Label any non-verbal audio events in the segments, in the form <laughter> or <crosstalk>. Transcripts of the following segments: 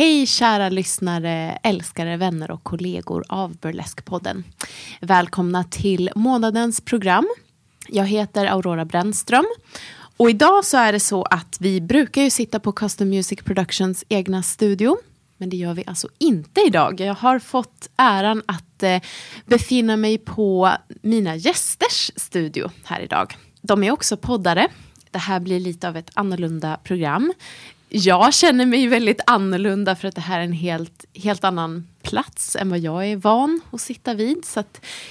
Hej kära lyssnare, älskare, vänner och kollegor av Burlesque-podden. Välkomna till månadens program. Jag heter Aurora Brännström. Och idag så är det så att vi brukar ju sitta på Custom Music Productions egna studio. Men det gör vi alltså inte idag. Jag har fått äran att eh, befinna mig på mina gästers studio här idag. De är också poddare. Det här blir lite av ett annorlunda program. Jag känner mig väldigt annorlunda för att det här är en helt, helt annan plats än vad jag är van att sitta vid. Så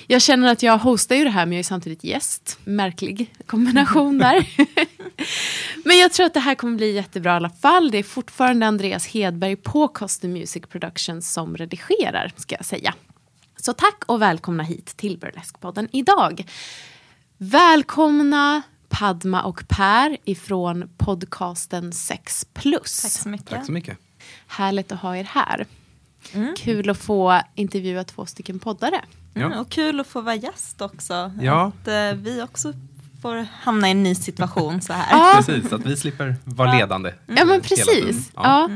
jag känner att jag hostar ju det här men jag är samtidigt gäst. Märklig kombination där. <laughs> men jag tror att det här kommer bli jättebra i alla fall. Det är fortfarande Andreas Hedberg på Custom Music Productions som redigerar ska jag säga. Så tack och välkomna hit till Burlesque-podden idag. Välkomna Padma och Per ifrån podcasten 6 plus. Tack så mycket. Tack så mycket. Härligt att ha er här. Mm. Kul att få intervjua två stycken poddare. Mm, Ja. och kul att få vara gäst också. Ja. Att eh, vi också får hamna i en ny situation så här. Ja. Precis, att vi slipper vara ledande. Ja eh, men precis. Ja.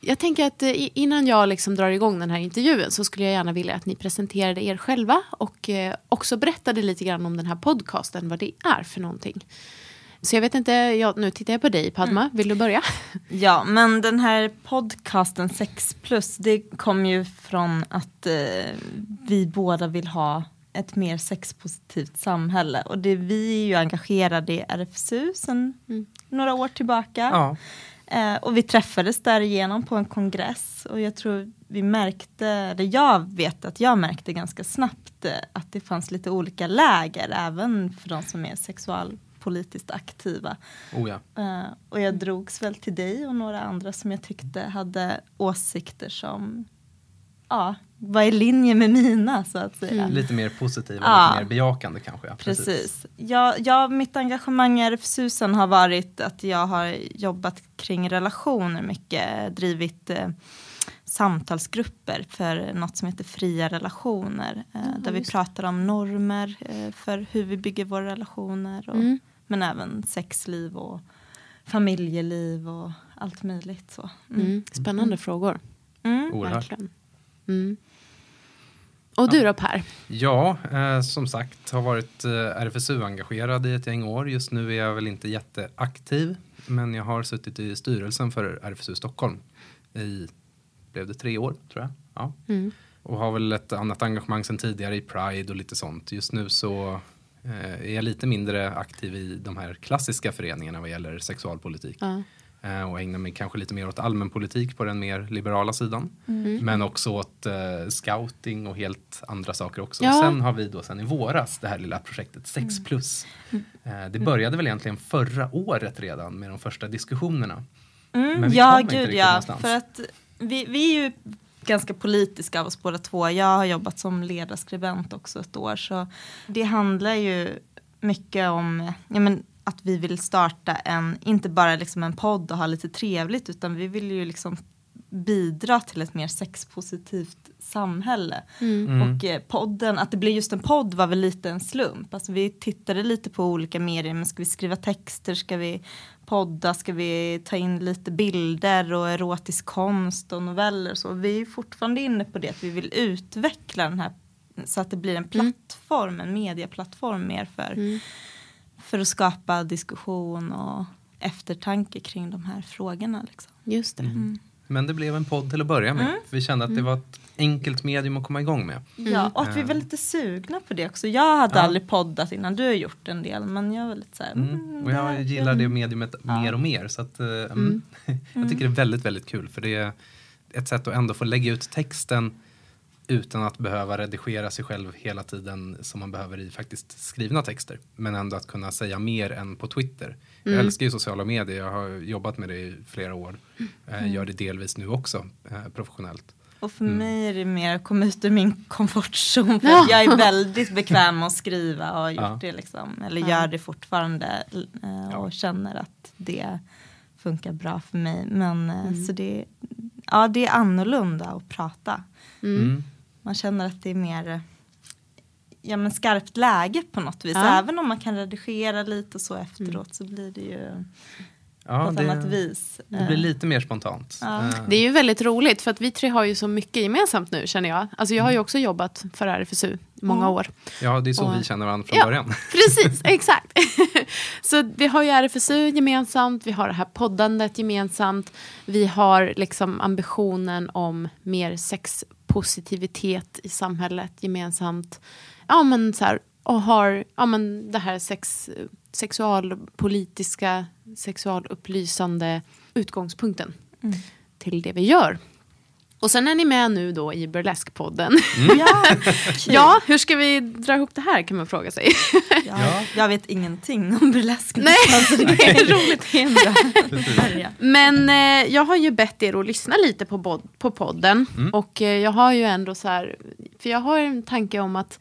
Jag tänker att eh, innan jag liksom drar igång den här intervjun så skulle jag gärna vilja att ni presenterade er själva och eh, också berättade lite grann om den här podcasten, vad det är för någonting. Så jag vet inte, jag, nu tittar jag på dig Padma, Mm. vill du börja? <laughs> Ja, men den här podcasten 6 plus, det kom ju från att eh, vi båda vill ha ett mer sexpositivt samhälle. Och det, vi är ju engagerade i RFSU sedan några år tillbaka. Ja. Eh, och vi träffades därigenom på en kongress och jag tror vi märkte, eller jag vet att jag märkte ganska snabbt eh, att det fanns lite olika läger även för de som är sexualpolitiskt aktiva. Oh, ja. Eh, och jag drogs väl till dig och några andra som jag tyckte hade åsikter som ja, var i linje med mina så att säga. Lite mer positiva, Ja. lite mer bejakande kanske. Ja. Precis. Jag, jag, mitt engagemang i RFSU har varit att jag har jobbat kring relationer mycket, drivit eh, samtalsgrupper för något som heter fria relationer. Eh, där vi pratar om normer eh, för hur vi bygger våra relationer. Och, Mm. Men även sexliv och familjeliv och allt möjligt. Så. Mm. Spännande frågor. Mm. Oerhört. Verkligen. Mm. Och du då Per? Ja, eh, som sagt har varit eh, RFSU-engagerad i ett gäng år. Just nu är jag väl inte jätteaktiv, men jag har suttit i styrelsen för RFSU Stockholm i, blev det tre år tror jag? Ja. Mm. Och har väl ett annat engagemang sedan tidigare i Pride och lite sånt. Just nu så eh, är jag lite mindre aktiv i de här klassiska föreningarna vad gäller sexualpolitik. Ja. Eh, och ägnar mig kanske lite mer åt allmänpolitik på den mer liberala sidan. Mm. Men också åt eh, scouting och helt andra saker också. Ja. Och sen har vi då sen i våras det här lilla projektet 6 plus. Eh, det började väl egentligen förra året redan med de första diskussionerna. Mm, Men vi ja, gud ja. någonstans. För att vi, vi är ju ganska politiska av oss båda två. Jag har jobbat som ledarskribent också ett år. Så det handlar ju mycket om ja, men, att vi vill starta en, inte bara liksom en podd och ha lite trevligt utan vi vill ju liksom bidra till ett mer sexpositivt samhälle. Mm. Och eh, podden, att det blev just en podd var väl lite en slump. Alltså vi tittade lite på olika medier, men ska vi skriva texter, ska vi podda, ska vi ta in lite bilder och erotisk konst och noveller och så. Vi är fortfarande inne på det, att vi vill utveckla den här så att det blir en plattform, en medieplattform mer för, för att skapa diskussion och eftertanke kring de här frågorna. Liksom. Just det. Men det blev en podd till att börja med. För vi kände att det var ett enkelt medium att komma igång med. Ja, och att vi var lite sugna på det också. Jag hade Ja. aldrig poddat innan, du har gjort en del, men jag var lite så här, Mm. mm, Och jag här- gillar det mediumet mer och mer. Så att, eh, mm. <laughs> jag tycker det är väldigt, väldigt kul. För det är ett sätt att ändå få lägga ut texten utan att behöva redigera sig själv hela tiden som man behöver i faktiskt skrivna texter. Men ändå att kunna säga mer än på Twitter. Jag älskar ju sociala medier, jag har jobbat med det i flera år. Eh, gör det delvis nu också, eh, professionellt. Och för mig är det mer att komma ut ur min komfortzon. För <laughs> Ja. jag är väldigt bekväm med att skriva och har gjort Ja. det liksom. Eller gör det fortfarande eh, och Ja. känner att det funkar bra för mig. Men eh, så det, ja, det är annorlunda att prata. Mm. Man känner att det är mer ja, men skarpt läge på något vis. Ja. Även om man kan redigera lite och så efteråt så blir det ju Ja, på ett annat vis. det blir Eh, lite mer spontant. Ja. Eh, Det är ju väldigt roligt för att vi tre har ju så mycket gemensamt nu känner jag. Alltså jag har ju också jobbat för RFSU många år. Ja, det är så Och- vi känner varandra från Ja. början. <laughs> Precis, exakt. <laughs> så vi har ju RFSU gemensamt, vi har det här poddandet gemensamt. Vi har liksom ambitionen om mer sexpositivitet i samhället gemensamt. Ja men så här, och har ja, men det här sex, sexualpolitiska, sexualupplysande utgångspunkten till det vi gör. Och sen är ni med nu då i Burlesque-podden. <laughs> ja, ja, hur ska vi dra ihop det här kan man fråga sig. <laughs> ja, Jag vet ingenting om burlesk. Nej, <laughs> det är roligt. Det är början. Men eh, jag har ju bett er att lyssna lite på, bod- på podden. Mm. Och eh, jag har ju ändå så här, för jag har en tanke om att,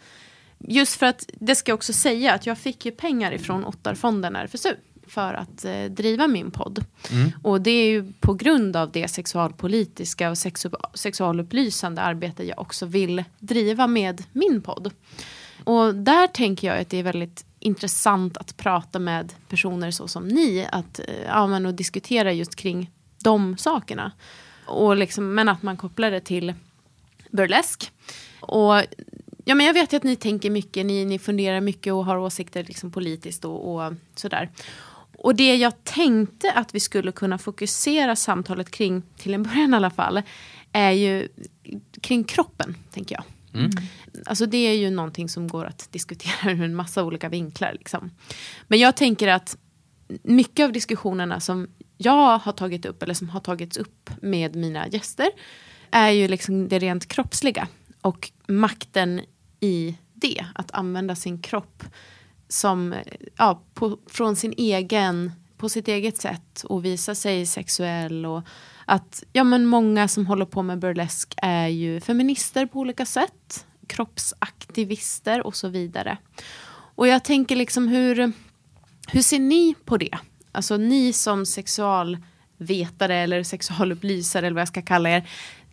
just för att, det ska jag också säga, att jag fick ju pengar ifrån Ottarfonden RFSU för att eh, driva min podd. Mm. Och det är ju på grund av det sexualpolitiska och sexu- sexualupplysande arbete jag också vill driva med min podd. Och där tänker jag att det är väldigt intressant att prata med personer så som ni, att eh, ja, men, och diskutera just kring de sakerna. Och liksom, men att man kopplar det till burlesk. Och ja, men jag vet ju att ni tänker mycket, ni, ni funderar mycket och har åsikter liksom politiskt och, och sådär. Och det jag tänkte att vi skulle kunna fokusera samtalet kring, till en början i alla fall, är ju kring kroppen, tänker jag. Alltså det är ju någonting som går att diskutera <laughs> ur en massa olika vinklar. Liksom. Men jag tänker att mycket av diskussionerna som jag har tagit upp, eller som har tagits upp med mina gäster, är ju liksom det rent kroppsliga. Och makten i det, att använda sin kropp som, ja, på, från sin egen, på sitt eget sätt och visa sig sexuell. Och att ja, men många som håller på med burlesk är ju feminister på olika sätt, kroppsaktivister och så vidare. Och jag tänker liksom hur, hur ser ni på det? Alltså ni som sexualvetare eller sexualupplysare eller vad jag ska kalla er,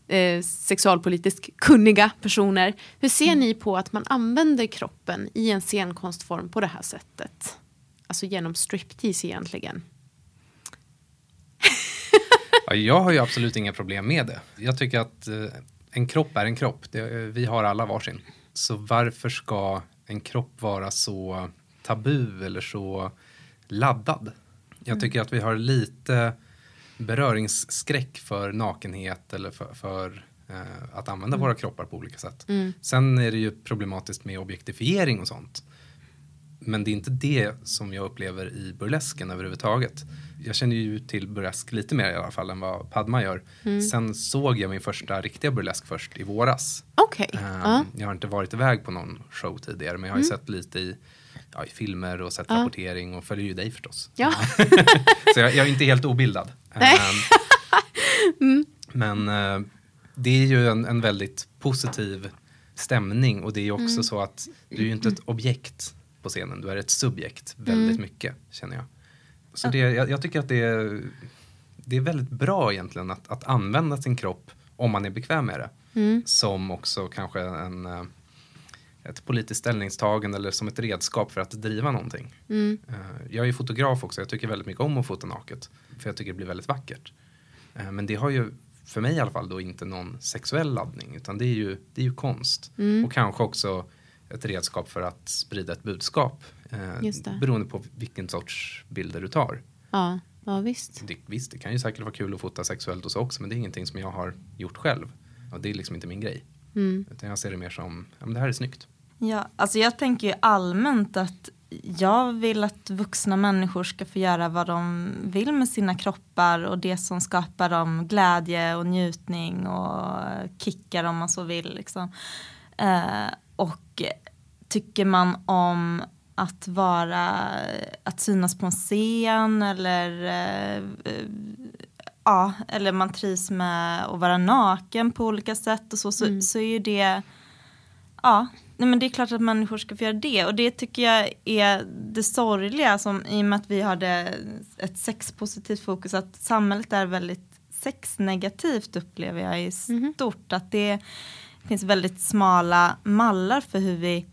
eh, sexualpolitiskt kunniga personer. Hur ser ni på att man använder kroppen i en scenkonstform på det här sättet? Alltså genom striptease egentligen. Ja, jag har ju absolut inga problem med det. Jag tycker att eh, en kropp är en kropp. Det, eh, vi har alla varsin. Så varför ska en kropp vara så tabu eller så laddad? Jag tycker att vi har lite beröringsskräck för nakenhet eller för, för eh, att använda våra kroppar på olika sätt. Sen är det ju problematiskt med objektifiering och sånt. Men det är inte det som jag upplever i burlesken överhuvudtaget. Jag känner ju till burlesk lite mer i alla fall än vad Padma gör. Sen såg jag min första riktiga burlesk först i våras. Okej. Ehm, Ja. Jag har inte varit iväg på någon show tidigare men jag har ju sett lite i, ja, i filmer och sett Ja. rapportering och följer ju dig förstås. Ja. <laughs> Så jag, jag är inte helt obildad. Nej. Ehm, <laughs> Men eh, det är ju en, en väldigt positiv stämning och det är ju också så att du är ju inte ett objekt på scenen. Du är ett subjekt väldigt Mm. mycket känner jag. Så det, jag, jag tycker att det är, det är väldigt bra egentligen att, att använda sin kropp om man är bekväm med det. Mm. Som också kanske en, eh, ett politiskt ställningstagande eller som ett redskap för att driva någonting. Mm. Eh, Jag är fotograf också, jag tycker väldigt mycket om att fota naket. För jag tycker det blir väldigt vackert. Eh, Men det har ju, för mig i alla fall, då inte någon sexuell laddning. Utan det är ju, det är ju konst. Mm. Och kanske också ett redskap för att sprida ett budskap. eh. Beroende på vilken sorts bilder du tar. Ja, ja visst. Det, visst, det kan ju säkert vara kul att fota sexuellt och så också. Men det är ingenting som jag har gjort själv. Och det är liksom inte min grej. Mm. Utan jag ser det mer som, ja men det här är snyggt. Ja, alltså jag tänker ju allmänt att jag vill att vuxna människor ska få göra vad de vill med sina kroppar och det som skapar dem glädje och njutning och kickar om man så vill. Liksom. Eh, och tycker man om att vara, att synas på en scen eller eh, ja, eller man trivs med att vara naken på olika sätt och så, så, så är ju det Ja, nej men det är klart att människor ska få göra det. Och det tycker jag är det sorgliga som, i och med att vi har det, ett sexpositivt fokus. Att samhället är väldigt sexnegativt upplever jag i stort. Att det finns väldigt smala mallar för hur vi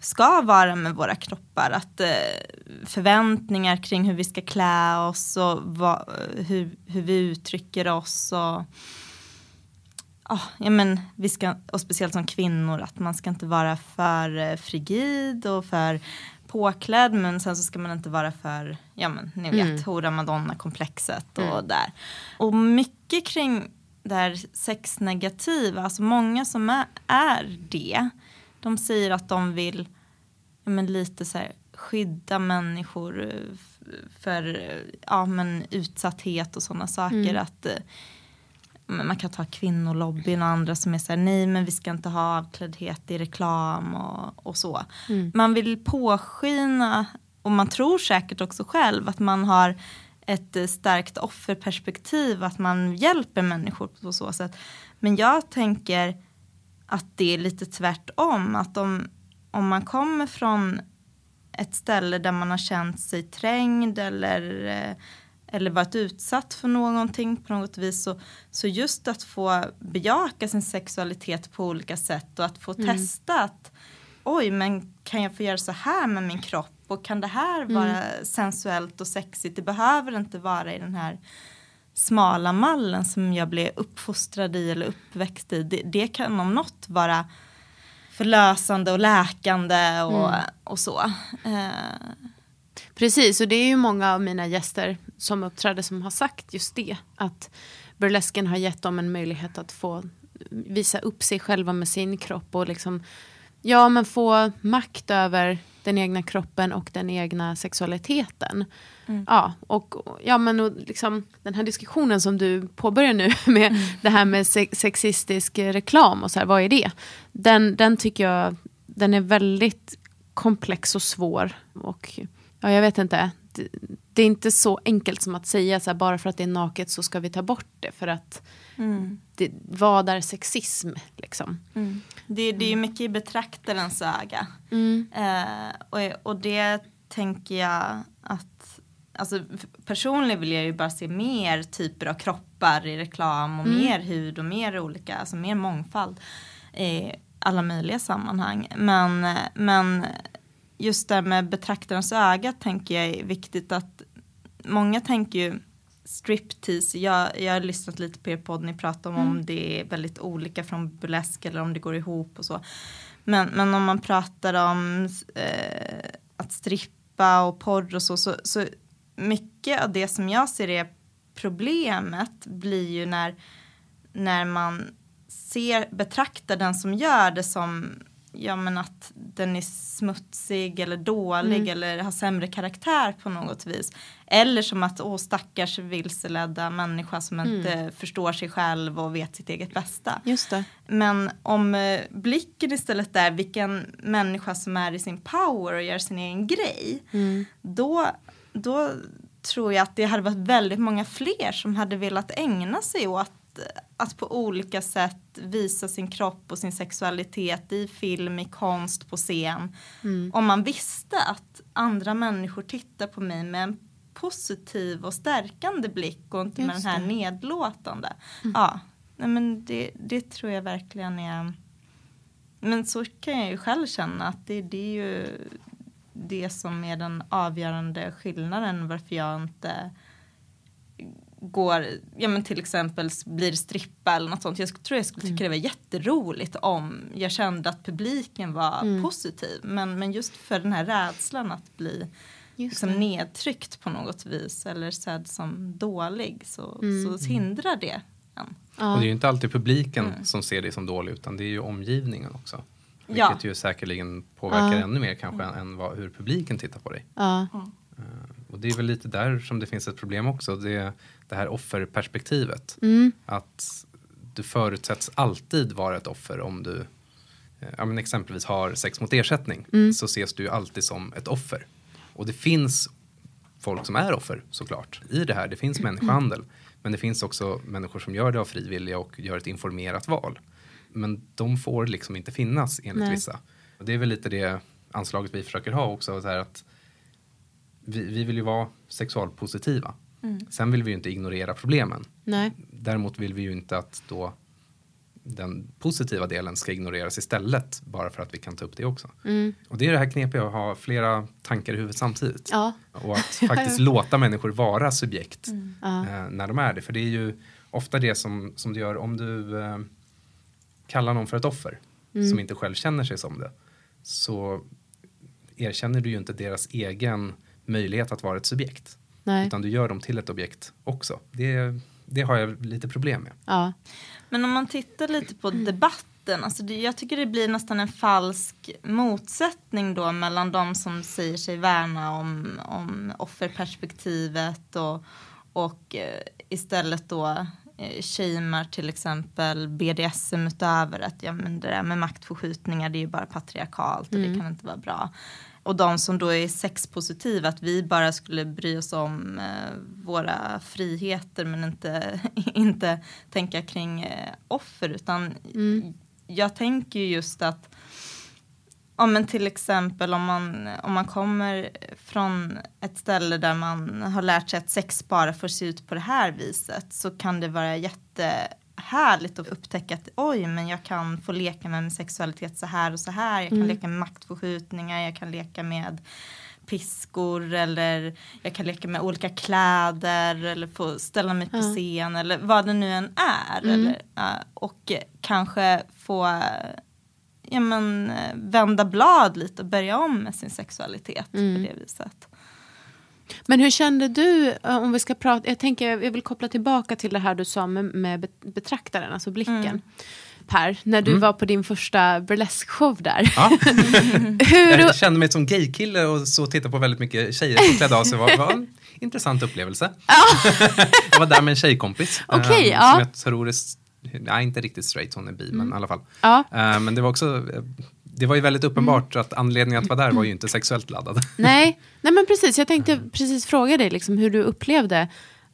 ska vara med våra kroppar. Att eh, förväntningar kring hur vi ska klä oss och vad, hur, hur vi uttrycker oss. Och, Ja, ja, men vi ska, och speciellt som kvinnor, att man ska inte vara för eh, frigid och för påklädd men sen så ska man inte vara för, ja men ni vet, Mm. hora madonna-komplexet och Mm. där. Och mycket kring det här sexnegativa, alltså många som är, är det, de säger att de vill ja, men lite så här, skydda människor eh, för eh, ja, men utsatthet och sådana saker. Mm. Att man kan ta kvinnolobbyn och andra som är så här, nej men vi ska inte ha avkläddhet i reklam och, och så. Mm. Man vill påskina, och man tror säkert också själv, att man har ett eh, starkt offerperspektiv, att man hjälper människor på så sätt. Men jag tänker att det är lite tvärtom, att om, om man kommer från ett ställe där man har känt sig trängd eller, eh, eller varit utsatt för någonting på något vis. Så, så just att få bejaka sin sexualitet på olika sätt och att få Mm. testa att oj, men kan jag få göra så här med min kropp och kan det här Mm. vara sensuellt och sexigt? Det behöver inte vara i den här smala mallen som jag blev uppfostrad i eller uppväxt i. Det, det kan om något vara förlösande och läkande och, Mm. och så. Eh, Precis, och det är ju många av mina gäster som uppträder som har sagt just det. Att burlesken har gett dem en möjlighet att få visa upp sig själva med sin kropp och liksom, ja men få makt över den egna kroppen och den egna sexualiteten. Ja, och ja, men och liksom, den här diskussionen som du påbörjar nu <laughs> med det här med se- sexistisk reklam och så här, vad är det? Den, den tycker jag, den är väldigt komplex och svår. Och ja, jag vet inte, det, det är inte så enkelt som att säga så här, bara för att det är naket så ska vi ta bort det. För att mm. det, vad är sexism liksom? Mm. Det, det är ju mycket i betraktarens öga. Mm. Eh, och, och det tänker jag att Alltså, personligen vill jag ju bara se mer typer av kroppar i reklam och Mm. mer hud och mer olika, alltså mer mångfald i alla möjliga sammanhang. Men, eh, men just det med betraktarens öga tänker jag är viktigt att många tänker ju striptease, jag, jag har lyssnat lite på er podd, ni pratar om om det är väldigt olika från burlesk eller om det går ihop och så. Men, men om man pratar om eh, att strippa och porr och så, så, så mycket av det som jag ser är problemet blir ju när, när man ser, betraktar den som gör det som ja men att den är smutsig eller dålig Mm. eller har sämre karaktär på något vis. Eller som att åh stackars vilseledda människa som Mm. inte förstår sig själv och vet sitt eget bästa. Just det. Men om eh, blicken istället är vilken människa som är i sin power och gör sin egen grej. Mm. Då, då tror jag att det hade varit väldigt många fler som hade velat ägna sig åt att, att på olika sätt visa sin kropp och sin sexualitet i film, i konst, på scen. Mm. Om man visste att andra människor tittar på mig med en positiv och stärkande blick och inte med Just den här det. Mm. nedlåtande. Ja, nej men det, det tror jag verkligen är men så kan jag ju själv känna att det, det är ju det som är den avgörande skillnaden varför jag inte går, ja men till exempel blir strippa eller något sånt. Jag tror jag skulle tycka det var jätteroligt om jag kände att publiken var positiv. Men, men just för den här rädslan att bli liksom nedtryckt på något vis eller sedd som dålig så, så hindrar det en. Och det är ju inte alltid publiken Mm. som ser dig som dålig utan det är ju omgivningen också. Vilket Ja. ju säkerligen påverkar Ja. ännu mer kanske än vad, hur publiken tittar på dig. Och det är väl lite där som det finns ett problem också. Det, det här offerperspektivet. Mm. Att du förutsätts alltid vara ett offer om du eh, ja, men exempelvis har sex mot ersättning. Mm. Så ses du alltid som ett offer. Och det finns folk som är offer såklart i det här. Det finns människohandel. Men det finns också människor som gör det av fri vilja och gör ett informerat val. Men de får liksom inte finnas enligt Nej. vissa. Och det är väl lite det anslaget vi försöker ha också. Så här att vi, vi vill ju vara sexualpositiva. Sen vill vi ju inte ignorera problemen. Nej. Däremot vill vi ju inte att då den positiva delen ska ignoreras istället bara för att vi kan ta upp det också. Och det är det här knepiga att ha flera tankar i huvudet samtidigt. Ja. Och att faktiskt <laughs> låta människor vara subjekt Ja. eh, när de är det. För det är ju ofta det som, som du gör om du eh, kallar någon för ett offer som inte själv känner sig som det. Så erkänner du ju inte deras egen möjlighet att vara ett subjekt. Nej. Utan du gör dem till ett objekt också. Det, det har jag lite problem med. Ja. Men om man tittar lite på debatten, alltså det, jag tycker det blir nästan en falsk motsättning då mellan de som säger sig värna om, om offerperspektivet och, och eh, istället då eh, shamear till exempel BDSM-utövare, att ja, men det där med maktförskjutningar det är ju bara patriarkalt och det kan inte vara bra. Och de som då är sexpositiva, att vi bara skulle bry oss om eh, våra friheter men inte, <laughs> inte tänka kring eh, offer. Utan jag tänker ju just att Ja, men till exempel om man, om man kommer från ett ställe där man har lärt sig att sex bara får se ut på det här viset så kan det vara jättehärligt att upptäcka att oj, men jag kan få leka med min sexualitet så här och så här. Jag kan leka med maktförskjutningar, jag kan leka med piskor eller jag kan leka med olika kläder eller få ställa mig på scen eller vad det nu än är. Eller, ja, och kanske få ja, men, eh, vända blad lite och börja om med sin sexualitet på det viset. Men hur kände du, eh, om vi ska prata, jag tänker, jag vill koppla tillbaka till det här du sa med, med bet- betraktaren, alltså blicken. Per, när du var på din första burlesque-show där. Ja. <laughs> hur, Jag kände mig som gaykille och så tittade på väldigt mycket tjejer som klädde av sig. Det var, var en <laughs> intressant upplevelse. <laughs> jag var där med en tjejkompis. eh, Okej, ja. Som jag tror är, nej inte riktigt straight, hon är bi, men i alla fall. Ja. Eh, men det var också, det var ju väldigt uppenbart att anledningen att vara där var ju inte sexuellt laddad. <laughs> nej, nej, men precis. Jag tänkte precis fråga dig liksom, hur du upplevde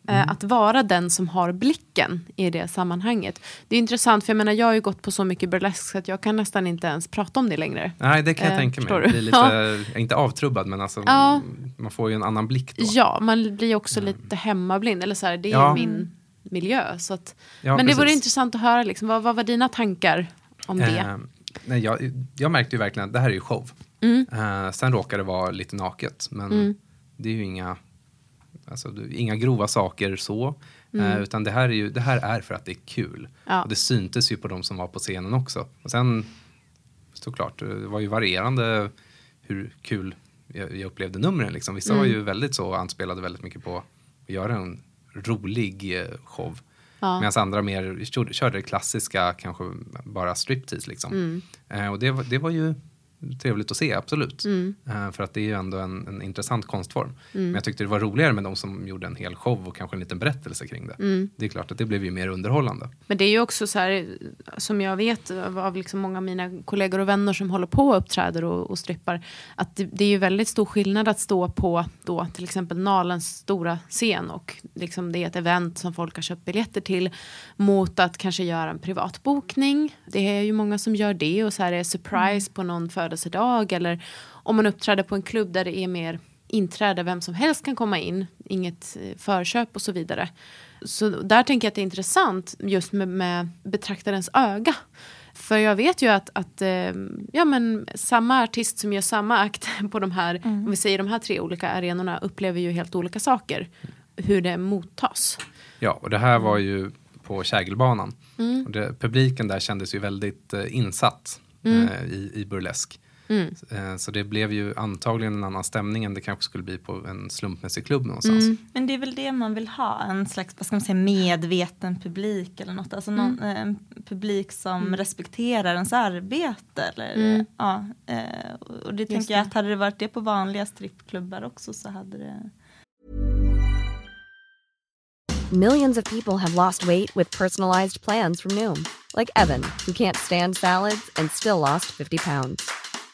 eh, att vara den som har blicken i det sammanhanget. Det är intressant, för jag menar, jag har ju gått på så mycket burlesk så att jag kan nästan inte ens prata om det längre. Nej, det kan jag Eh, tänka mig. blir lite, <laughs> Ja. är inte avtrubbad, men alltså, Ja. man får ju en annan blick då. Ja, man blir också lite hemmablind. Eller så här, det är Ja. min miljö. Så att, men det vore precis. intressant att höra, liksom, vad, vad var dina tankar om det? Eh, nej, jag, jag märkte ju verkligen att det här är ju show. Mm. Eh, sen råkar det vara lite naket, men det är ju inga, alltså, inga grova saker så. Eh, utan det här, är ju, det här är för att det är kul. Mm. Ja. Och det syntes ju på de som var på scenen också. Och sen, såklart, det var ju varierande hur kul jag, jag upplevde numren. Liksom. Vissa Mm. var ju väldigt så, anspelade väldigt mycket på att göra en rolig eh, show. Ja. Medan andra mer körde, det klassiska, kanske bara striptease. Liksom. Mm. Eh, och det, det var ju trevligt att se, absolut. Mm. Eh, för att det är ju ändå en, en intressant konstform. Mm. Men jag tyckte det var roligare med de som gjorde en hel show och kanske en liten berättelse kring det. Mm. Det är klart att det blev ju mer underhållande. Men det är ju också så här, som jag vet av liksom många av mina kollegor och vänner som håller på och uppträder och, och strippar, att det, det är ju väldigt stor skillnad att stå på då till exempel Nalens stora scen och liksom det är ett event som folk har köpt biljetter till mot att kanske göra en privat bokning. Det är ju många som gör det och så här är surprise på någon födelsedag eller om man uppträder på en klubb där det är mer inträde, vem som helst kan komma in, inget eh, förköp och så vidare. Så där tänker jag att det är intressant just med, med betraktarens öga. För jag vet ju att, att eh, ja, men samma artist som gör samma akt <laughs> på de här, om vi säger de här tre olika arenorna, upplever ju helt olika saker. Hur det mottas. Ja, och det här var ju på Kägelbanan. Mm. Och det, publiken där kändes ju väldigt eh, insatt Mm. eh, i, i burlesk. Mm. Eh, så det blev ju antagligen en annan stämning än det kanske skulle bli på en slumpmässig klubb någonstans. Mm. Men det är väl det man vill ha, en slags vad ska man säga, medveten publik eller något. Alltså någon, Mm. eh, en publik som respekterar ens arbete. Eller, Mm. ja, eh, och det Just tänker jag att hade det varit det på vanliga strippklubbar också så hade det Millions of people have lost weight with personalized plans from Noom, like Evan, who can't stand salads and still lost 50 pounds.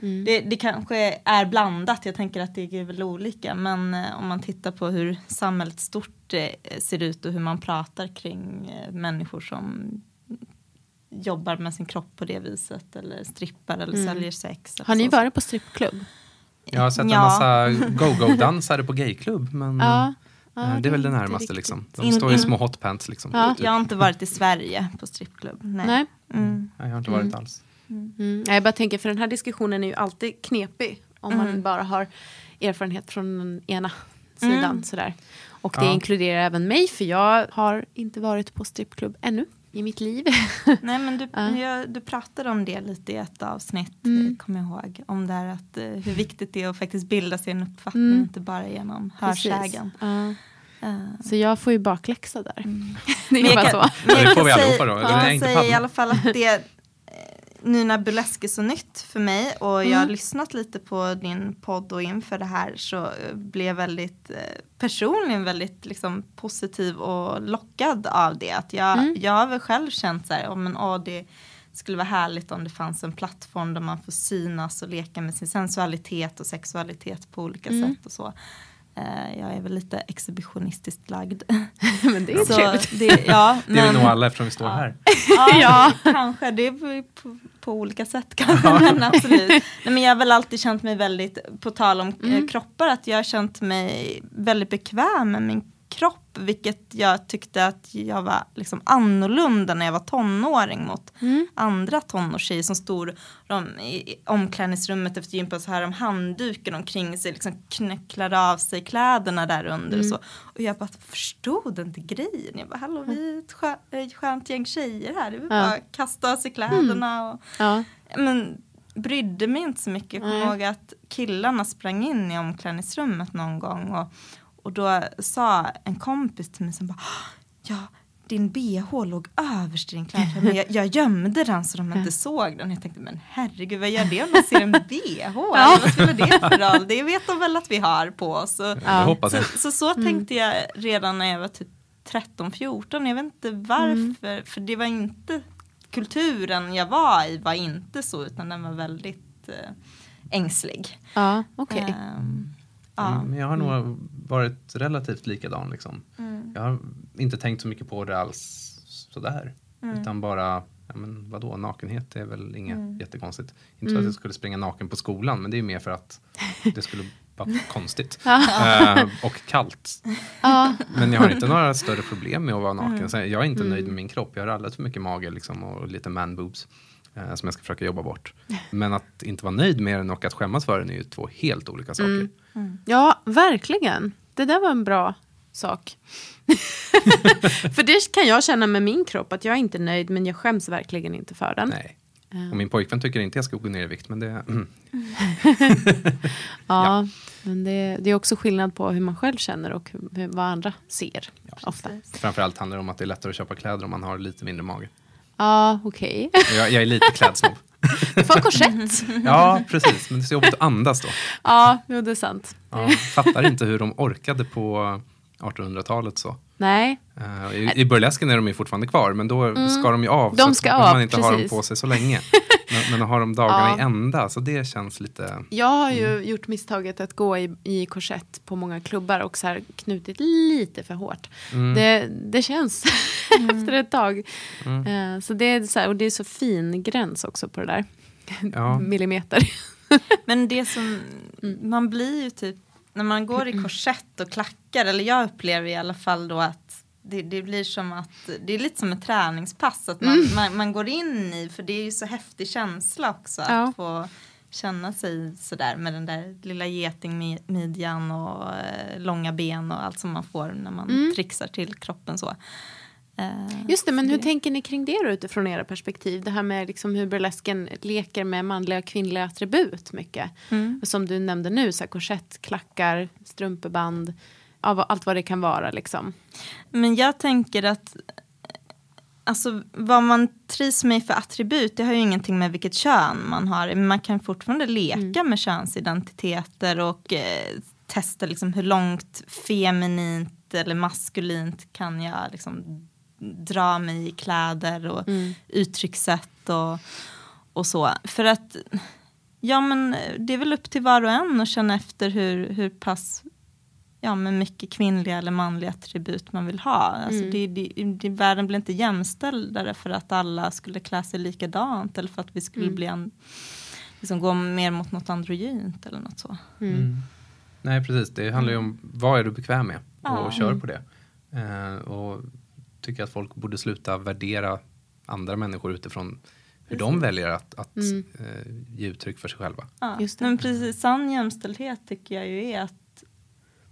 Det, det kanske är blandat, jag tänker att det är väl olika. Men eh, om man tittar på hur samhället stort eh, ser ut och hur man pratar kring eh, människor som jobbar med sin kropp på det viset eller strippar eller Mm. säljer sex. Har ni så. varit på strippklubb? Jag har sett en Ja. massa go-go-dansare på gayklubb. Men Ja. Ja, det är väl det närmaste. Liksom. De In- står i in- små hotpants. Liksom, Ja. typ. Jag har inte varit i Sverige på strippklubb. Nej. Nej. Mm. Nej, jag har inte varit alls. Mm. Jag bara tänker, för den här diskussionen är ju alltid knepig om man Mm. bara har erfarenhet från den ena sidan. Mm. Sådär. Och det Ja. inkluderar även mig, för jag har inte varit på strippklubb ännu i mitt liv. <laughs> Nej men du, Ja. jag, du pratade om det lite i ett avsnitt, Mm. mm. kommer jag ihåg. Om det här att, eh, hur viktigt det är att faktiskt bilda sig en uppfattning, Mm. inte bara genom hörsägen. Ja. Eh, Så jag får ju bakläxa där. <laughs> det är Men jag bara kan- så. men Ja, jag det får kan vi säga- allihopa då, eller Jag kan säga i alla fall att det, nu när burlesk är så nytt för mig och jag har Mm. lyssnat lite på din podd och inför det här så eh, blev jag väldigt eh, personligen väldigt liksom, positiv och lockad av det. Att jag, Mm. jag har väl själv känt så här, oh, men, åh, det skulle vara härligt om det fanns en plattform där man får synas och leka med sin sensualitet och sexualitet på olika Mm. sätt och så. Eh, Jag är väl lite exhibitionistiskt lagd. <laughs> Men det är Så trevligt. det, ja, <laughs> Det är vi men- nog alla eftersom vi står Ja. här. <laughs> Ja, kanske. Det är på, på, på olika sätt kanske. Men absolut. Nej, men jag har väl alltid känt mig väldigt, på tal om eh, Mm. kroppar, att jag har känt mig väldigt bekväm med min kropp. Vilket jag tyckte att jag var liksom annorlunda när jag var tonåring mot Mm. andra tonårstjejer som stod de, i omklädningsrummet efter gympet så här om handduken omkring sig, liksom knäcklade av sig kläderna där under och Mm. så. Och jag bara förstod inte grejen. Jag bara, hallå vi är ett skö- ett skönt gäng tjejer här, det väl Ja. Mm. bara kasta av sig kläderna. Och, Ja. men brydde mig inte så mycket. Jag kommer ihåg att killarna sprang in i omklädningsrummet någon gång och, och då sa en kompis till mig som bara ja, din bh låg överst i din klädsel men jag, jag gömde den så de inte såg den. Jag tänkte men herregud vad gör det om de ser en bh? <laughs> Eller Vad spelar det för roll? Det vet de väl att vi har på oss. Och, jag. så, så så tänkte jag redan när jag var typ 13-14. Jag vet inte varför. För det var inte kulturen jag var i var inte så utan den var väldigt eh, ängslig. Ja, okej. Ehm, Ja. Men jag har nog varit relativt likadan. Liksom. Mm. Jag har inte tänkt så mycket på det alls sådär. Mm. Utan bara, ja men vadå, nakenhet är väl inget Mm. jättekonstigt. Inte för att Mm. jag skulle springa naken på skolan, men det är mer för att det skulle vara <laughs> konstigt. Eh, och kallt. <laughs> Men jag har inte några större problem med att vara naken. Mm. Så jag är inte Mm. nöjd med min kropp. Jag har alldeles för mycket mage liksom, och lite man boobs. Eh, som jag ska försöka jobba bort. Men att inte vara nöjd med den och att skämmas för den är ju två helt olika saker. Mm. Ja, verkligen. Det där var en bra sak. <laughs> för det kan jag känna med min kropp, att jag är inte nöjd men jag skäms verkligen inte för den. Nej. Och min pojkvän tycker inte jag ska gå ner i vikt, men det... Mm. <laughs> Ja, men det, det är också skillnad på hur man själv känner och hur, vad andra ser. ofta. Framförallt handlar det om att det är lättare att köpa kläder om man har lite mindre mage. Ja, okej. <laughs> Jag, jag är lite klädsnobb. Du får korsett. Ja, precis. Men det är så jobbigt att andas då. Ja, jo, det är sant. Ja, fattar inte hur de orkade på 1800-talet så. Nej. Eh, I, I burlesken är de ju fortfarande kvar, men då Mm. ska de ju av. De så ska man av, inte ha dem precis. på sig så länge. <laughs> Men, men att ha dem dagarna Ja. i ända, så det känns lite... Jag har ju gjort misstaget att gå i, i korsett på många klubbar och så här knutit lite för hårt. Mm. Det, det känns <laughs> efter ett tag. Mm. Eh, så det är så här, och det är så fin gräns också på det där. Ja. <laughs> Millimeter. <laughs> Men det som, man blir ju typ, när man går i <clears throat> korsett och klackar, eller jag upplever i alla fall då att det, det blir som att, det är lite som ett träningspass, att man, Mm. man, man går in i, för det är ju så häftig känsla också att Ja. få känna sig sådär med den där lilla getingmidjan och eh, långa ben och allt som man får när man Mm. trixar till kroppen så. Eh, Just det, men hur tänker ni kring det då utifrån era perspektiv? Det här med liksom hur burlesken leker med manliga och kvinnliga attribut mycket. Mm. Som du nämnde nu, så här korsett, klackar, strumpeband, vad- allt vad det kan vara liksom. Men jag tänker att alltså, vad man trivs med för attribut, det har ju ingenting med vilket kön man har. Men man kan fortfarande leka med könsidentiteter och eh, testa liksom, hur långt feminint eller maskulint kan jag liksom, dra mig i kläder och Mm. uttryckssätt och, och så. För att ja, men det är väl upp till var och en att känna efter hur, hur pass ja, men mycket kvinnliga eller manliga attribut man vill ha. Alltså Mm. det, det, det, världen blir inte jämställdare för att alla skulle klä sig likadant eller för att vi skulle Mm. bli en, liksom gå mer mot något androgynt eller något så. Mm. Nej, precis. Det handlar ju om vad är du bekväm med och Ja. kör Mm. på det. Eh, och tycker att folk borde sluta värdera andra människor utifrån hur de väljer att, att Mm. eh, ge uttryck för sig själva. Ja. Men precis, sann jämställdhet tycker jag ju är att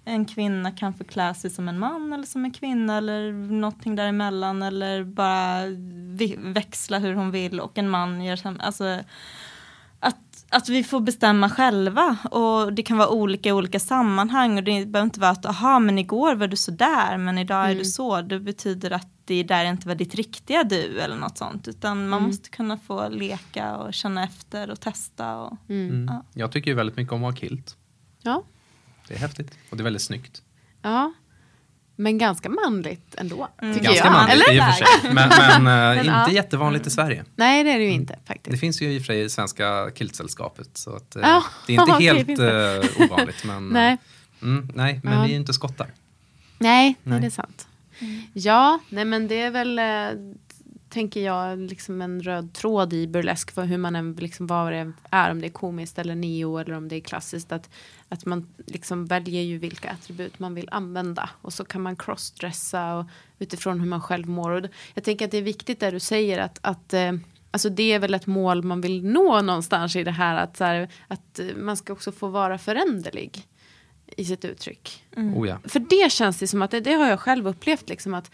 en kvinna kan förklä sig som en man eller som en kvinna eller någonting däremellan eller bara växla hur hon vill och en man gör samma. Alltså, att, att vi får bestämma själva och det kan vara olika i olika sammanhang och det behöver inte vara att aha men igår var du sådär men idag är Mm. du så. Det betyder att det där inte var ditt riktiga du eller något sånt utan man Mm. måste kunna få leka och känna efter och testa. Och, Mm. Ja. Jag tycker ju väldigt mycket om att ha kilt. Ja. Det är häftigt och det är väldigt snyggt. Ja. Men ganska manligt ändå. Tycker Ganska jag. manligt Eller? i och för sig. Men, men, eh, <laughs> inte ja. jättevanligt i Sverige. Nej, det är det ju inte faktiskt. Det finns ju i och för sig i Svenska Kiltsällskapet. Så att, Ja, det är inte <laughs> okej, helt eh, ovanligt. Men, Nej. Mm, nej, men Ja. vi är ju inte skottar. Nej, nej. Det är sant. Ja, nej men det är väl, tänker jag, liksom en röd tråd i burlesk för hur man än, liksom vad det är, om det är komiskt eller neo eller om det är klassiskt, att, att man liksom väljer ju vilka attribut man vill använda och så kan man crossdressa och utifrån hur man själv mår. Och jag tänker att det är viktigt där du säger att, att eh, Alltså det är väl ett mål man vill nå någonstans i det här att, så här, att man ska också få vara föränderlig i sitt uttryck. Oh ja. För det känns det som att det, det har jag själv upplevt liksom att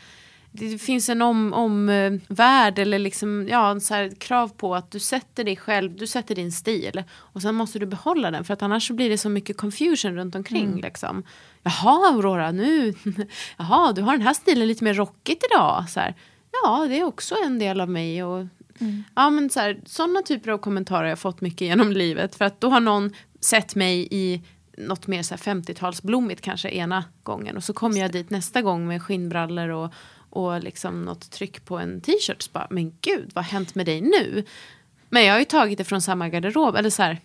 det finns en om, om eh, värld eller liksom, ja, en så här krav på att du sätter dig själv, du sätter din stil och sen måste du behålla den för att annars så blir det så mycket confusion runt omkring. Mm. Liksom. Jaha Aurora, nu, <laughs> jaha du har den här stilen lite mer rockigt idag. Så här, ja, det är också en del av mig. Och, ja, men så här, sådana typer av kommentarer har jag fått mycket genom livet för att då har någon sett mig i något mer så här 50-talsblommigt kanske ena gången och så kommer jag dit nästa gång med skinnbrallor och, och liksom något tryck på en t-shirt. Så bara, men gud, vad har hänt med dig nu? Men jag har ju tagit det från samma garderob, eller så här,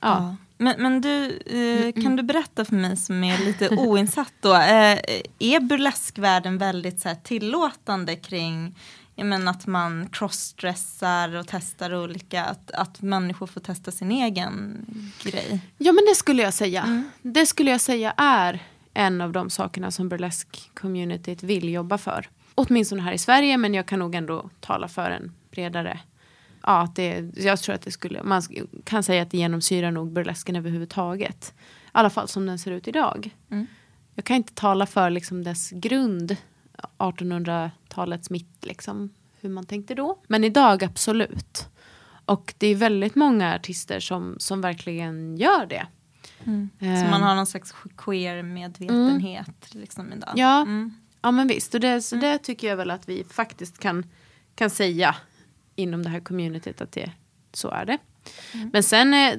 Ja. Men, men du, eh, kan du berätta för mig som är lite oinsatt då. Eh, är burleskvärlden väldigt så här, tillåtande kring menar, att man crossdressar och testar olika, att, att människor får testa sin egen grej? Ja men det skulle jag säga. Det skulle jag säga är en av de sakerna som burlesk-communityt vill jobba för. Åtminstone här i Sverige men jag kan nog ändå tala för en bredare. Ja, att det, jag tror att det skulle, man kan säga att det genomsyrar nog burlesken överhuvudtaget. I alla fall som den ser ut idag. Mm. Jag kan inte tala för liksom dess grund, 1800-talets mitt, liksom, hur man tänkte då. Men idag absolut. Och det är väldigt många artister som, som verkligen gör det. Mm. Så Ehm. man har någon slags queer-medvetenhet liksom idag. Ja, Mm. Ja men visst. Och det, så det tycker jag väl att vi faktiskt kan, kan säga inom det här communityt att det, så är det. Mm. Men sen eh,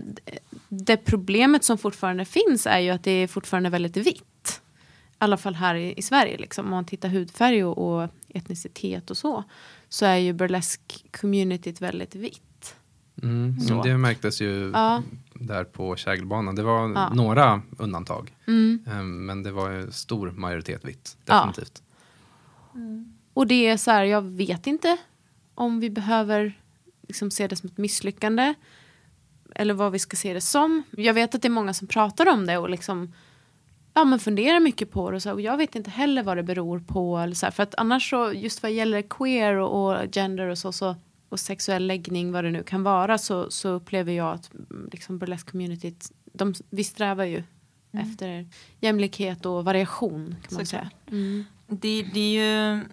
det problemet som fortfarande finns är ju att det är fortfarande väldigt vitt. I alla fall här i, i Sverige. Liksom. Om man tittar hudfärg och, och etnicitet och så. Så är ju burlesk-communityt väldigt vitt. Mm. Det märktes ju Ja. Där på kägelbanan. Det var Ja. några undantag. Mm. Ehm, Men det var ju stor majoritet vitt. Ja. Definitivt. Och det är så här, jag vet inte om vi behöver liksom se det som ett misslyckande. Eller vad vi ska se det som. Jag vet att det är många som pratar om det och liksom ja, men funderar mycket på det. Och, så, och jag vet inte heller vad det beror på. Eller så här, för att annars så, just vad gäller queer och, och gender och så, så och sexuell läggning, vad det nu kan vara, så, så upplever jag att mm, liksom burlesque-communityt, vi strävar ju efter jämlikhet och variation kan man säga. Mm. Det, det är ju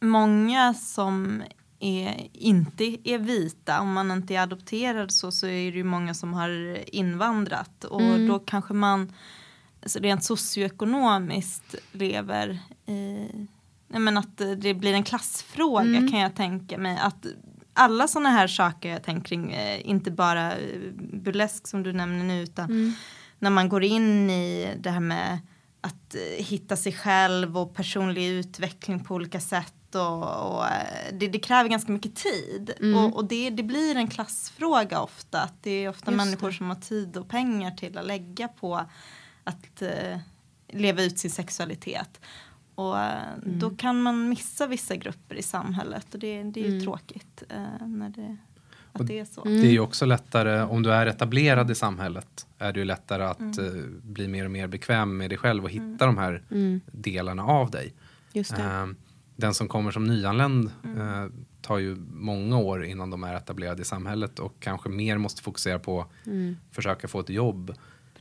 många som är, inte är vita. Om man inte är adopterad så, så är det ju många som har invandrat. Och Mm. då kanske man alltså rent socioekonomiskt lever i... Men att det blir en klassfråga Mm. kan jag tänka mig. Att alla sådana här saker jag tänker kring, eh, inte bara eh, burlesk som du nämner nu utan Mm. när man går in i det här med att eh, hitta sig själv och personlig utveckling på olika sätt. Och, och, det, det kräver ganska mycket tid. Mm. Och, och det, det blir en klassfråga ofta. Att det är ofta Just människor det. som har tid och pengar till att lägga på att eh, leva ut sin sexualitet. Och eh, Mm. då kan man missa vissa grupper i samhället. Och det, det är ju Mm. tråkigt eh, när det, att Och det är så. Det är ju också lättare, om du är etablerad i samhället, är det ju lättare att Mm. eh, bli mer och mer bekväm med dig själv och hitta de här Mm. delarna av dig. Just det. Eh, den som kommer som nyanländ Mm. eh, tar ju många år innan de är etablerade i samhället och kanske mer måste fokusera på Mm. försöka få ett jobb.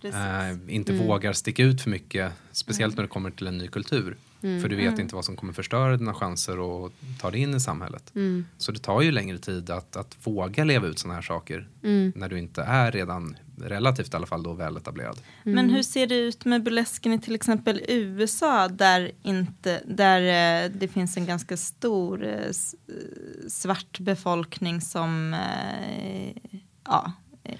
Eh, inte Mm. vågar sticka ut för mycket, speciellt när det kommer till en ny kultur. Mm. För du vet Mm. inte vad som kommer förstöra dina chanser att ta dig in i samhället. Mm. Så det tar ju längre tid att, att våga leva ut sådana här saker Mm. när du inte är redan relativt i alla fall då väletablerad. Mm. Men hur ser det ut med burlesken i till exempel USA där, inte, där eh, det finns en ganska stor eh, eh, svart befolkning som ja,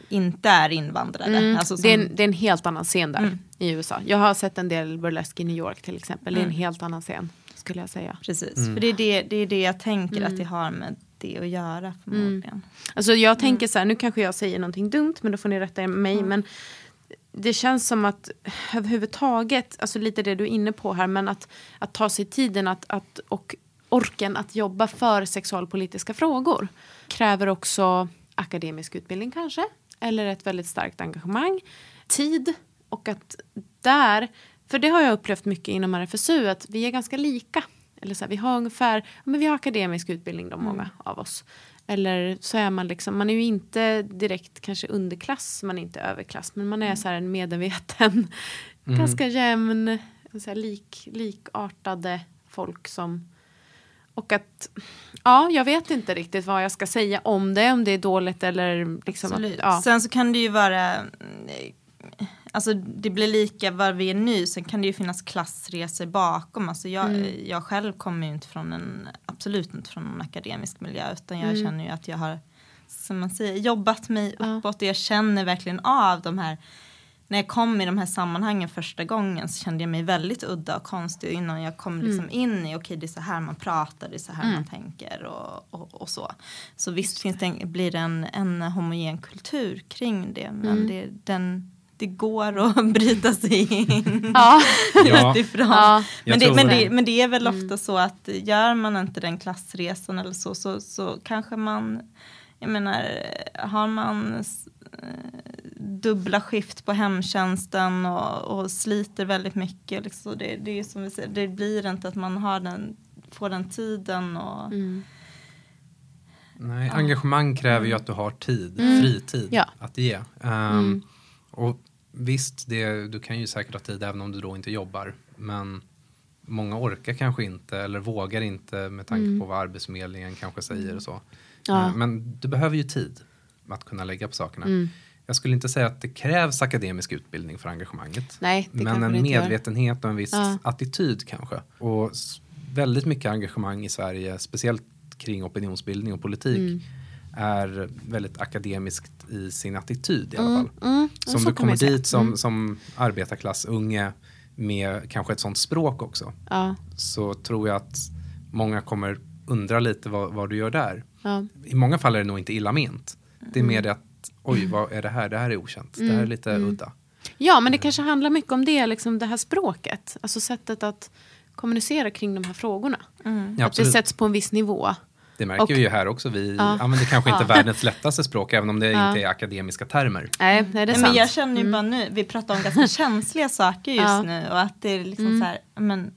inte är invandrare. Mm. Alltså som, det, är en, det är en helt annan scen där Mm. I USA. Jag har sett en del burlesk i New York till exempel. Det är en Mm. helt annan scen skulle jag säga. Precis, Mm. för det är det, det är det jag tänker Mm. att det har med det att göra förmodligen. Alltså jag tänker så här, nu kanske jag säger någonting dumt men då får ni rätta mig. Men det känns som att överhuvudtaget, alltså lite det du är inne på här, men att, att ta sig tiden att, att, och orken att jobba för sexualpolitiska frågor kräver också akademisk utbildning kanske, eller ett väldigt starkt engagemang, tid och att där, för det har jag upplevt mycket inom RFSU, att vi är ganska lika. Eller så här, vi har ungefär, men vi har akademisk utbildning de många av oss. Eller så är man liksom, man är ju inte direkt kanske underklass, man är inte överklass, men man är så här en medveten, Mm. ganska jämn, så här lik, likartade folk som och att, ja, jag vet inte riktigt vad jag ska säga om det, om det är dåligt eller liksom att, ja. Sen så kan det ju vara, mm, alltså det blir lika var vi är nu, sen kan det ju finnas klassresor bakom. Alltså jag, Mm. jag själv kommer ju inte från en, absolut inte från en akademisk miljö, utan jag Mm. känner ju att jag har, som man säger, jobbat mig Ja. uppåt och jag känner verkligen av de här när jag kom i de här sammanhangen första gången så kände jag mig väldigt udda och konstig innan jag kom liksom Mm. in i okej okay, det är så här man pratar, det är så här Mm. man tänker och, och, och så. Så visst finns det en, blir det en, en homogen kultur kring det men Mm. det, den, det går att <laughs> bryta sig in <laughs> Ja. Utifrån. Ja, men, det, men, det. men det är väl ofta så att gör man inte den klassresan eller så, så, så kanske man, jag menar, har man eh, dubbla skift på hemtjänsten och, och sliter väldigt mycket. Liksom, det, det är som vi säger, det blir inte att man har den, får den tiden och Mm. Nej, engagemang kräver ju att du har tid, Mm. fritid Ja. att ge. Um, Mm. Och visst, det, du kan ju säkert ha tid även om du då inte jobbar. Men många orkar kanske inte eller vågar inte med tanke Mm. på vad Arbetsförmedlingen kanske säger och så. Ja. Eh, Men du behöver ju tid att kunna lägga på sakerna. Mm. Jag skulle inte säga att det krävs akademisk utbildning för engagemanget. Nej, Men en gör. medvetenhet och en viss Ja. attityd kanske. Och väldigt mycket engagemang i Sverige, speciellt kring opinionsbildning och politik, Mm. Är väldigt akademiskt i sin attityd i alla Mm, fall. mm. Så Så om kan du kommer dit som, Mm. som arbetarklassunge med kanske ett sånt språk också, Ja, så tror jag att många kommer undra lite vad, vad du gör där. ja. I många fall är det nog inte illa ment. Det är Mm. mer det att, oj, vad är det här? Det här är okänt. Det här är Mm, lite mm. udda. ja, men det kanske handlar mycket om det, liksom det här språket. Alltså sättet att kommunicera kring de här frågorna. Ja, att det sätts på en viss nivå. Det märker Och- vi ju här också. Vi Ja. använder kanske inte Ja. världens lättaste språk, även om det Ja. inte är akademiska termer. Nej, det är sant. men jag känner ju Mm. bara nu, vi pratar om ganska känsliga <laughs> saker just Ja. nu och att det är liksom Mm. så här, men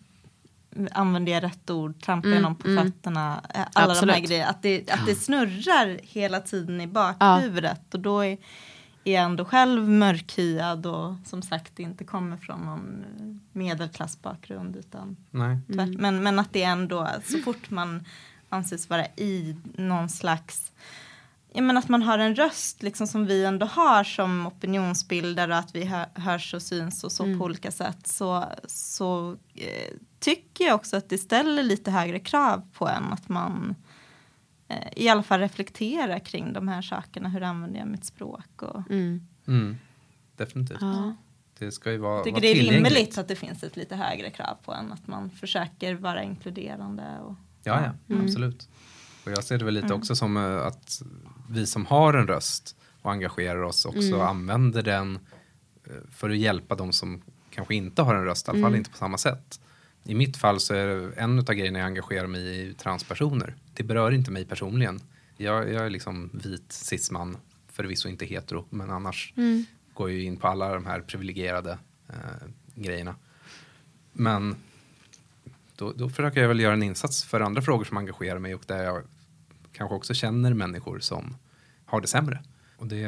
använder jag rätt ord, trampar jag Mm, någon på mm. fötterna, alla de här Absolut. grejerna, att det, att det snurrar hela tiden i bakhuvudet och då är, är jag ändå själv mörkhyad och som sagt inte kommer från någon medelklassbakgrund utan Nej. tvärt, Mm. men, men att det ändå, så fort man anses vara i någon slags Ja, men att man har en röst liksom, som vi ändå har som opinionsbildare och att vi hö- hörs och syns och så Mm. på olika sätt så, så eh, tycker jag också att det ställer lite högre krav på en att man eh, i alla fall reflekterar kring de här sakerna. Hur använder jag mitt språk? Och, Mm. Mm. Definitivt. Ja. Det ska ju vara, jag tycker vara det är rimligt att det finns ett lite högre krav på en. Att man försöker vara inkluderande. Och, Ja, ja, Mm. absolut. Och jag ser det väl lite Mm. också som eh, att vi som har en röst och engagerar oss också Mm. använder den eh, för att hjälpa de som kanske inte har en röst, i alla fall Mm. inte på samma sätt. I mitt fall så är en av grejerna jag engagerar mig i transpersoner. Det berör inte mig personligen. Jag, jag är liksom vit cisman, förvisso inte hetero, men annars Mm. går jag ju in på alla de här privilegierade eh, grejerna. Men då, då försöker jag väl göra en insats för andra frågor som engagerar mig och där jag kanske också känner människor som har det sämre. Och det,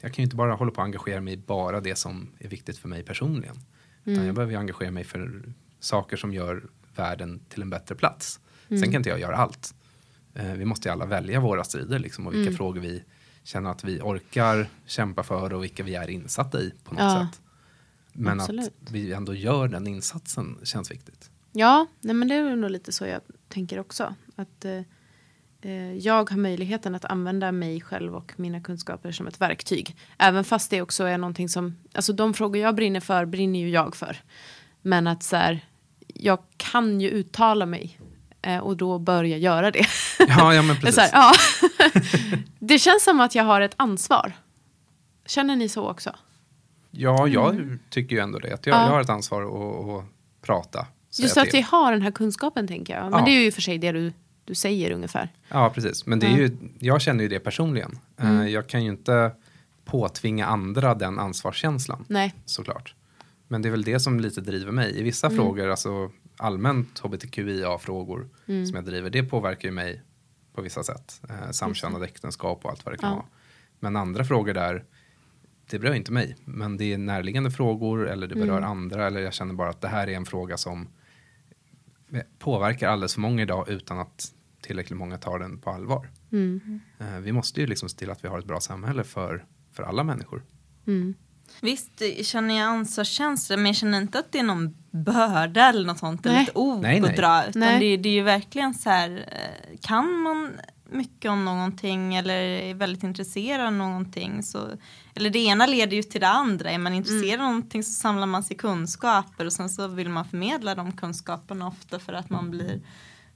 jag kan ju inte bara hålla på att engagera mig i bara det som är viktigt för mig personligen. Utan Mm. jag behöver ju engagera mig för saker som gör världen till en bättre plats. Mm. Sen kan inte jag göra allt. Eh, vi måste ju alla välja våra strider liksom, och vilka Mm. frågor vi känner att vi orkar kämpa för och vilka vi är insatta i på något Ja. sätt. Men Absolut. att vi ändå gör den insatsen känns viktigt. Ja, nej, men det är nog lite så jag tänker också. Att eh, eh, jag har möjligheten att använda mig själv och mina kunskaper som ett verktyg. Även fast det också är någonting som, alltså de frågor jag brinner för brinner ju jag för. Men att så här, jag kan ju uttala mig eh, och då bör jag göra det. <laughs> Ja, ja men precis. här, ja. <laughs> det känns som att jag har ett ansvar. Känner ni så också? Ja, jag Mm. tycker ju ändå det. Att jag, Ja. jag har ett ansvar att, att prata. Just att till. vi har den här kunskapen tänker jag. Men Ja. det är ju för sig det du, du säger ungefär. Ja, precis. Men det är ju, jag känner ju det personligen. Eh, Mm. Jag kan ju inte påtvinga andra den ansvarskänslan. Nej. Såklart. Men det är väl det som lite driver mig. I vissa Mm. frågor, alltså allmänt hbtqia-frågor Mm. som jag driver, det påverkar ju mig på vissa sätt. Eh, samkönade äktenskap och allt vad det kan Ja. vara. Men andra frågor där, det berör inte mig. Men det är närliggande frågor eller det berör Mm. andra eller jag känner bara att det här är en fråga som påverkar alldeles för många idag utan att tillräckligt många tar den på allvar. Mm. Eh, Vi måste ju liksom se till att vi har ett bra samhälle för, för alla människor. Mm. Visst känner jag ansvarskänsla men jag känner inte att det är någon börda eller något sånt. Eller Nej. ett ok Nej, nej. att dra. Utan Nej. det, det är ju verkligen så här, eh, kan man mycket om någonting eller är väldigt intresserad av någonting så, eller det ena leder ju till det andra. Är man intresserad av någonting så samlar man sig kunskaper och sen så vill man förmedla de kunskaperna ofta för att man blir,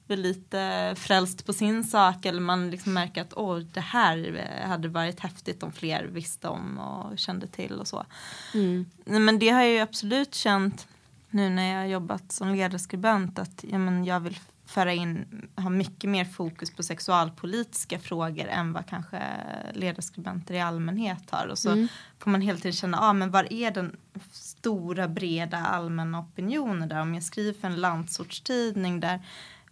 blir lite frälst på sin sak eller man liksom märker att åh, det här hade varit häftigt om fler visste om och kände till och så. Mm. Men det har jag ju absolut känt nu när jag har jobbat som ledarskribent att ja, men jag vill föra in, ha mycket mer fokus på sexualpolitiska frågor än vad kanske ledarskribenter i allmänhet har. Och så Mm. får man hela tiden känna, ah, men var är den stora breda allmänna opinionen där? Om jag skriver för en landsortstidning där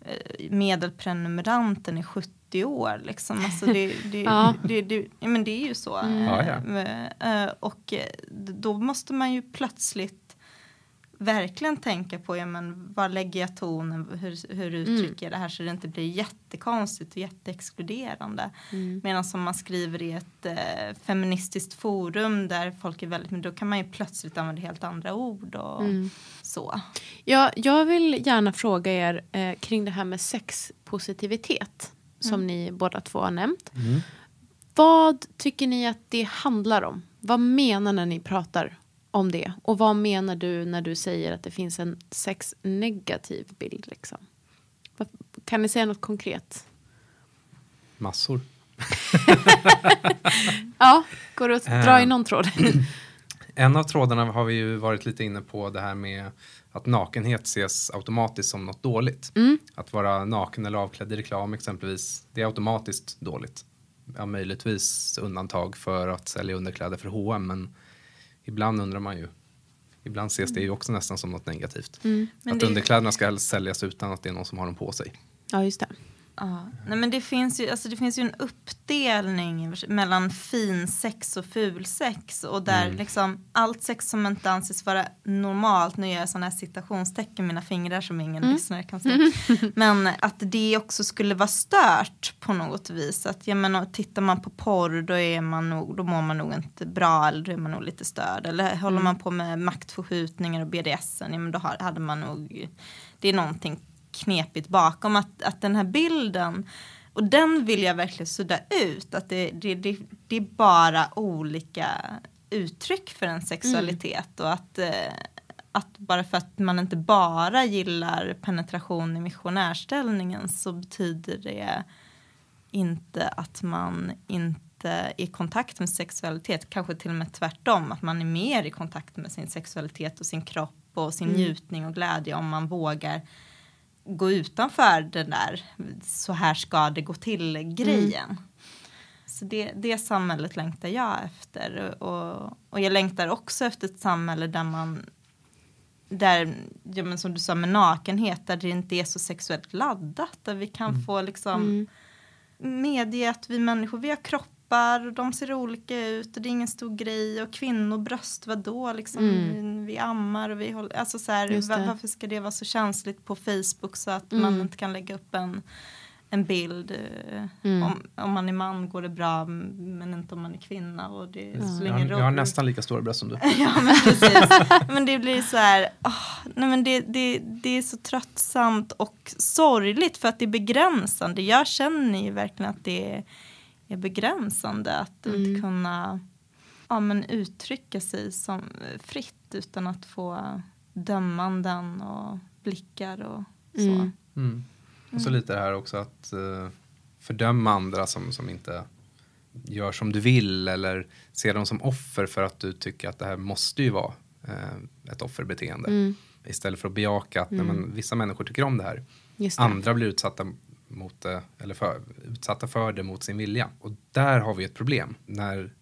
eh, medelprenumeranten är 70 år liksom. Alltså det, det, <laughs> Ja. det, det, ja, men det är ju så. Mm. Ja, Eh, eh, Och då måste man ju plötsligt verkligen tänka på ja, men var lägger jag tonen, hur, hur uttrycker jag det här så det inte blir jättekonstigt och jätteexkluderande. Mm. Medan som man skriver i ett eh, feministiskt forum där folk är väldigt, men då kan man ju plötsligt använda helt andra ord och Mm. så. Ja, jag vill gärna fråga er eh, kring det här med sexpositivitet som Mm. ni båda två har nämnt. Vad tycker ni att det handlar om? Vad menar när ni pratar om det? Och vad menar du när du säger att det finns en sexnegativ bild? Liksom? Kan ni säga något konkret? Massor. <laughs> Ja, går det att dra i Eh. någon tråd? <clears throat> En av trådarna har vi ju varit lite inne på det här med att nakenhet ses automatiskt som något dåligt. Mm. Att vara naken eller avklädd i reklam exempelvis, det är automatiskt dåligt. Ja, möjligtvis undantag för att sälja underkläder för H&M men ibland undrar man ju. Ibland ses det ju också nästan som något negativt. Mm. Att det- underkläderna ska säljas utan att det är någon som har dem på sig. Ja, just det. Ja. Nej, men det finns, ju, alltså det finns ju en uppdelning mellan fin sex och ful sex och där Mm. liksom allt sex som inte anses vara normalt, nu gör jag sådana här citationstecken med mina fingrar som ingen Mm. lyssnare kan se, <laughs> men att det också skulle vara stört på något vis. Att jag menar, tittar man på porr då, är man nog, då mår man nog inte bra eller då är man nog lite störd. Eller håller Mm. man på med maktförskjutningar och BDSen, ja, men då hade man nog, det är någonting knepigt bakom att, att den här bilden och den vill jag verkligen sudda ut att det, det, det, det är bara olika uttryck för en sexualitet och att, eh, att bara för att man inte bara gillar penetration i missionärställningen så betyder det inte att man inte är i kontakt med sexualitet, kanske till och med tvärtom, att man är mer i kontakt med sin sexualitet och sin kropp och sin Mm. njutning och glädje om man vågar gå utanför den där så här ska det gå till grejen. Så det, det samhället längtar jag efter och, och jag längtar också efter ett samhälle där man där, ja, men som du sa med nakenhet, där det inte är så sexuellt laddat, där vi kan få liksom Mm. medge att vi människor, vi har kroppar de ser olika ut och det är ingen stor grej och kvinnobröst, vadå liksom, Mm. vi ammar och vi håller, alltså så här, Just va- det. varför ska det vara så känsligt på Facebook så att Mm. man inte kan lägga upp en, en bild eh, Mm. om, om man är man går det bra men inte om man är kvinna och det Jag spelar har, ingen jag har roll. nästan lika stora bröst som du. <laughs> Ja men precis. men det blir så här, åh, nej men det, det, det är så tröttsamt och sorgligt för att det är begränsande. Jag känner ju verkligen att det är, är begränsande att Mm. inte kunna ja, men uttrycka sig som fritt utan att få dömanden och blickar och så. Mm. Mm. Och så lite det här också att eh, fördöma andra som, som inte gör som du vill eller se dem som offer för att du tycker att det här måste ju vara eh, ett offerbeteende. Mm. Istället för att bejaka att nej, Mm. men, vissa människor tycker om det här. Just det. Andra blir utsatta, mot det, eller för, utsatta för det mot sin vilja. Och där har vi ett problem när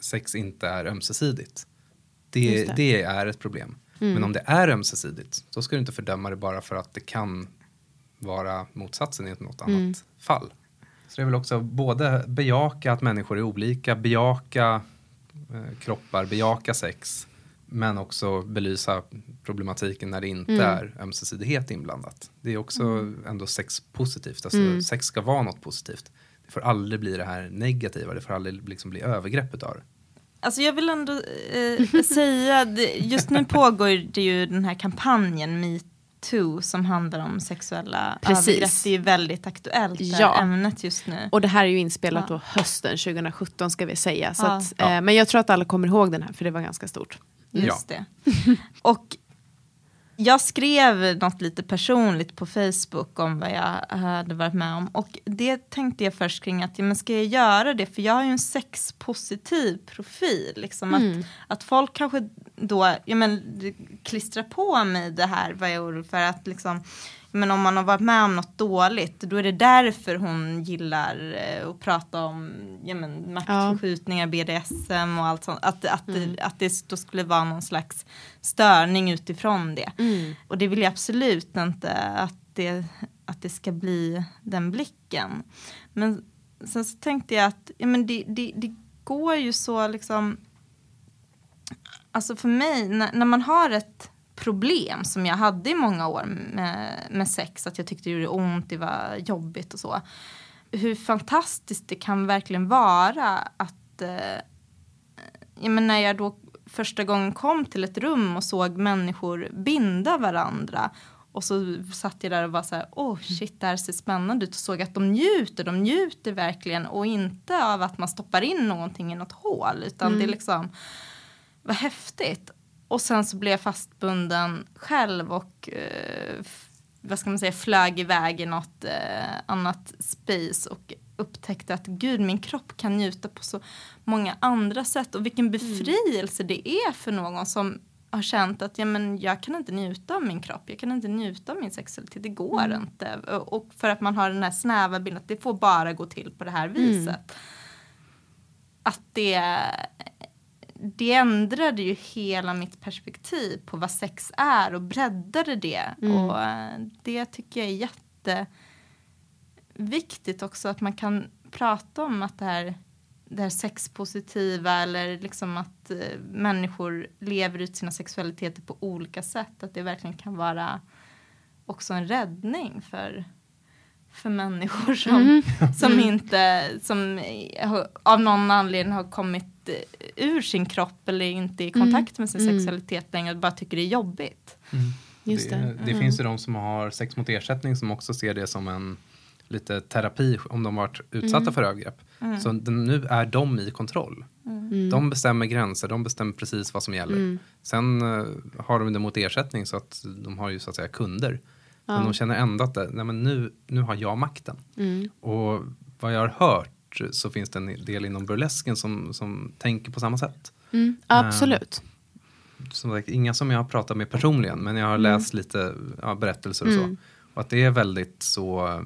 sex inte är ömsesidigt. Det, det. det. är ett problem. Mm. Men om det är ömsesidigt, då ska du inte fördöma det bara för att det kan vara motsatsen i något annat Mm. fall. Så det är väl också både bejaka att människor är olika, bejaka eh, kroppar, bejaka sex, men också belysa problematiken när det inte Mm. är ömsesidighet inblandat. Det är också ändå sex positivt, alltså Mm. sex ska vara något positivt. Det får aldrig bli det här negativa, det får aldrig liksom bli övergrepp utav det. Alltså jag vill ändå eh, säga, det- just nu pågår det ju den här kampanjen Me metoo som handlar om sexuella Precis. övergrepp. Det är ju väldigt aktuellt det Ja. ämnet just nu. Och det här är ju inspelat Ja. då hösten 2017 ska vi säga. Så Ja. att, eh, men jag tror att alla kommer ihåg den här för det var ganska stort. Just det. <laughs> Och jag skrev något lite personligt på Facebook om vad jag hade varit med om. Och det tänkte jag först kring att, ja, men ska jag göra det? För jag har ju en sexpositiv profil. Liksom Mm. att, att folk kanske då ja, men, klistrar på mig det här vad jag orolig för. Att liksom, men om man har varit med om något dåligt, då är det därför hon gillar eh, att prata om ja, men, maktförskjutningar, BDSM och allt sånt. Att, att, Mm. att det då skulle vara någon slags störning utifrån det. Mm. Och det vill jag absolut inte att det, att det ska bli den blicken. Men sen så tänkte jag att ja, men det, det, det går ju så liksom Alltså för mig, när, när man har ett problem som jag hade i många år med, med sex, att jag tyckte det gjorde ont, det var jobbigt och så. Hur fantastiskt det kan verkligen vara att eh, ja, men när jag då första gången kom till ett rum och såg människor binda varandra och så satt jag där och var så här, åh oh, shit, det här ser spännande ut och såg att de njuter, de njuter verkligen och inte av att man stoppar in någonting i något hål utan Mm. det är liksom, vad häftigt. Och sen så blev jag fastbunden själv och eh, vad ska man säga, flög iväg i något eh, annat space och upptäckte att gud, min kropp kan njuta på så många andra sätt och vilken befrielse det är för någon som har känt att ja, men jag kan inte njuta av min kropp, jag kan inte njuta av min sexualitet, det går Mm. inte. Och för att man har den här snäva bilden att det får bara gå till på det här viset. Att det, det ändrade ju hela mitt perspektiv på vad sex är och breddade det. Mm. Och eh, det tycker jag är jätteviktigt också att man kan prata om att det här, det här sexpositiva eller liksom att eh, människor lever ut sina sexualiteter på olika sätt. Att det verkligen kan vara också en räddning för, för människor som, Mm. som Mm. inte, som av någon anledning har kommit eh, ur sin kropp eller inte i kontakt med sin Mm. sexualitet längre och bara tycker det är jobbigt. Just det, det. det Mm. finns ju de som har sex mot ersättning som också ser det som en lite terapi om de varit utsatta Mm. för övergrepp. Mm. Så nu är de i kontroll. Mm. De bestämmer gränser, de bestämmer precis vad som gäller. Mm. Sen eh, har de det mot ersättning så att de har ju så att säga kunder. Ja. Men de känner ändå att nej, men nu, nu har jag makten. Mm. Och vad jag har hört så finns det en del inom burlesken som, som tänker på samma sätt. Mm. Absolut. Som sagt, inga som jag har pratat med personligen, men jag har Mm. läst lite ja, berättelser och Mm. så. Och att det är väldigt så... ja,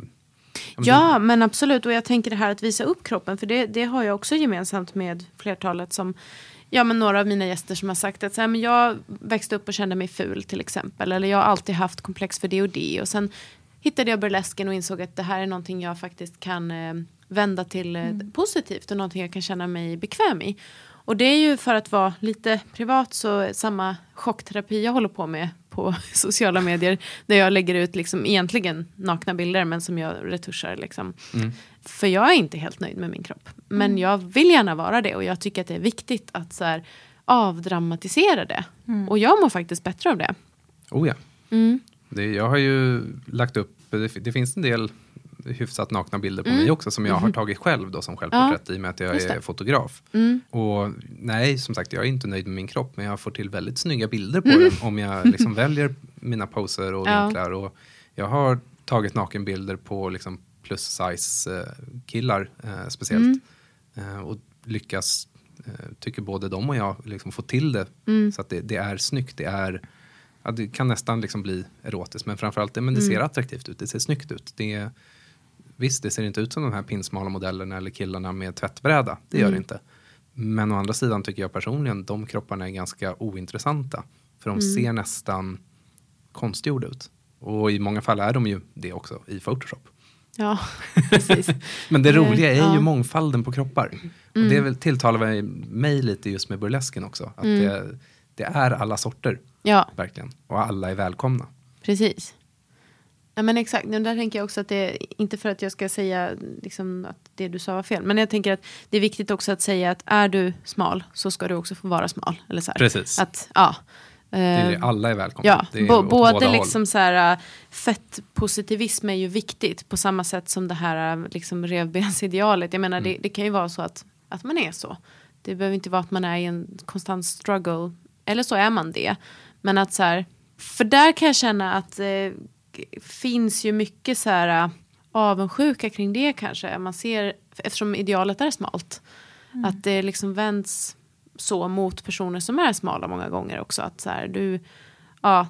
men Ja, men absolut. Och jag tänker det här att visa upp kroppen, för det, det har jag också gemensamt med flertalet som Ja, men några av mina gäster som har sagt att så här, men jag växte upp och kände mig ful till exempel. Eller jag har alltid haft komplex för det och det. Och sen hittade jag burlesken och insåg att det här är någonting jag faktiskt kan eh, vända till eh, positivt och någonting jag kan känna mig bekväm i. Och det är ju för att vara lite privat så samma chockterapi jag håller på med på <laughs> sociala medier. Där jag lägger ut liksom egentligen nakna bilder men som jag retuschar liksom. Mm. För jag är inte helt nöjd med min kropp. Men Mm. jag vill gärna vara det och jag tycker att det är viktigt att så här, avdramatisera det. Mm. Och jag mår faktiskt bättre av det. Oh ja. Mm. Det, jag har ju lagt upp, det, det finns en del hyfsat nakna bilder på Mm. mig också som jag har Mhm. tagit själv då som självporträtt i och med att jag är fotograf. Mm. Och nej, som sagt, jag är inte nöjd med min kropp men jag får till väldigt snygga bilder på Mm. den om jag liksom <laughs> väljer mina poser och Ja. vinklar. Och jag har tagit nakenbilder på liksom plus size eh, killar eh, speciellt. Eh, och lyckas, eh, tycker både de och jag, liksom få till det Mm. så att det, det är snyggt. Det, är, ja, det kan nästan liksom bli erotiskt men framförallt det, men det Mm. ser attraktivt ut. Det ser snyggt ut. Det visst, det ser inte ut som de här pinsmala modellerna eller killarna med tvättbräda. Det gör Mm. det inte. Men å andra sidan tycker jag personligen de kropparna är ganska ointressanta. För de Mm. ser nästan konstgjorda ut. Och i många fall är de ju det också i Photoshop. Ja, <laughs> precis. Men det Eh, roliga är ju ja. mångfalden på kroppar. Och Mm. det är väl, tilltalar mig lite just med burlesken också. Att Mm. det, det är alla sorter. Ja. Verkligen. Och alla är välkomna. Precis. Ja, men exakt, men där tänker jag också att det inte för att jag ska säga liksom, att det du sa var fel. Men jag tänker att det är viktigt också att säga att är du smal så ska du också få vara smal. Eller så här. Precis. Att, ja, Det är det, Eh, alla är välkomna. Ja, det är bo- både båda håll. liksom så här, äh, fettpositivism är ju viktigt på samma sätt som det här äh, liksom revbensidealet. Jag menar Mm. det, det kan ju vara så att, att man är så. Det behöver inte vara att man är i en konstant struggle. Eller så är man det. Men att så här, för där kan jag känna att det finns ju mycket så här äh, avundsjuka kring det kanske. Man ser, eftersom idealet är smalt. Att det liksom vänds så mot personer som är smala många gånger också. Att så här, du, ja,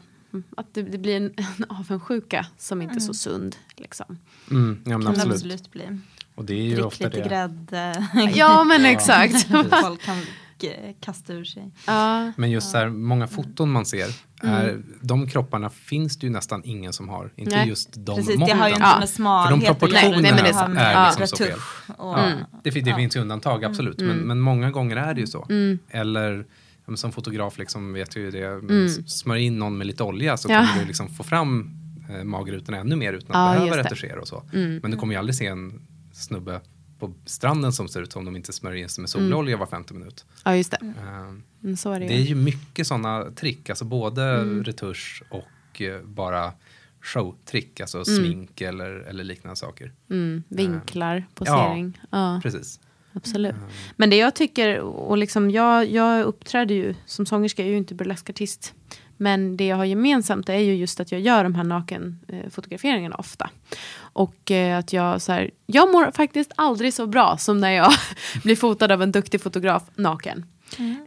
att det, det blir en, <laughs> en avundsjuka som inte är så sund. Liksom. Mm, ja, men absolut. absolut bli. Och det är ju Drick ofta lite det. grädde. Ja, men <laughs> exakt. Folk kan g- kasta ur sig. Ja. Men just så här, många foton man ser, är, Mm. de kropparna finns det ju nästan ingen som har. Inte Nej. just de Precis, det måtten. har ju inte Ja. med För smalhet de att göra, proportionerna Nej, men det är är Ja. liksom så fel. och- Ja, det, fin- det ja. finns ju undantag, absolut. Men, Mm. men många gånger är det ju så. Mm. Eller ja, men som fotograf liksom vet ju det. Mm. Smörj in någon med lite olja så Ja. kommer du liksom få fram eh, magrutorna ännu mer utan Ja, att just behöva det. retuschera och så. Mm. Men du kommer ju aldrig se en snubbe på stranden som ser ut som de inte smörjer in sig med sololja var femte minut. ja, just det. Eh, Mm, så är det, det är ju mycket sådana trick, alltså både Mm. retusch och eh, bara showtrick, alltså Mm. smink eller, eller liknande saker. Mm, vinklar, Ja, posering. Ja, Precis. absolut. Men det jag tycker, och liksom jag, jag uppträder ju som sångerska, jag är ju inte burleskartist. Men det jag har gemensamt är ju just att jag gör de här nakenfotograferingarna ofta. Och eh, att jag så här, jag mår faktiskt aldrig så bra som när jag <laughs> blir fotad av en duktig fotograf naken.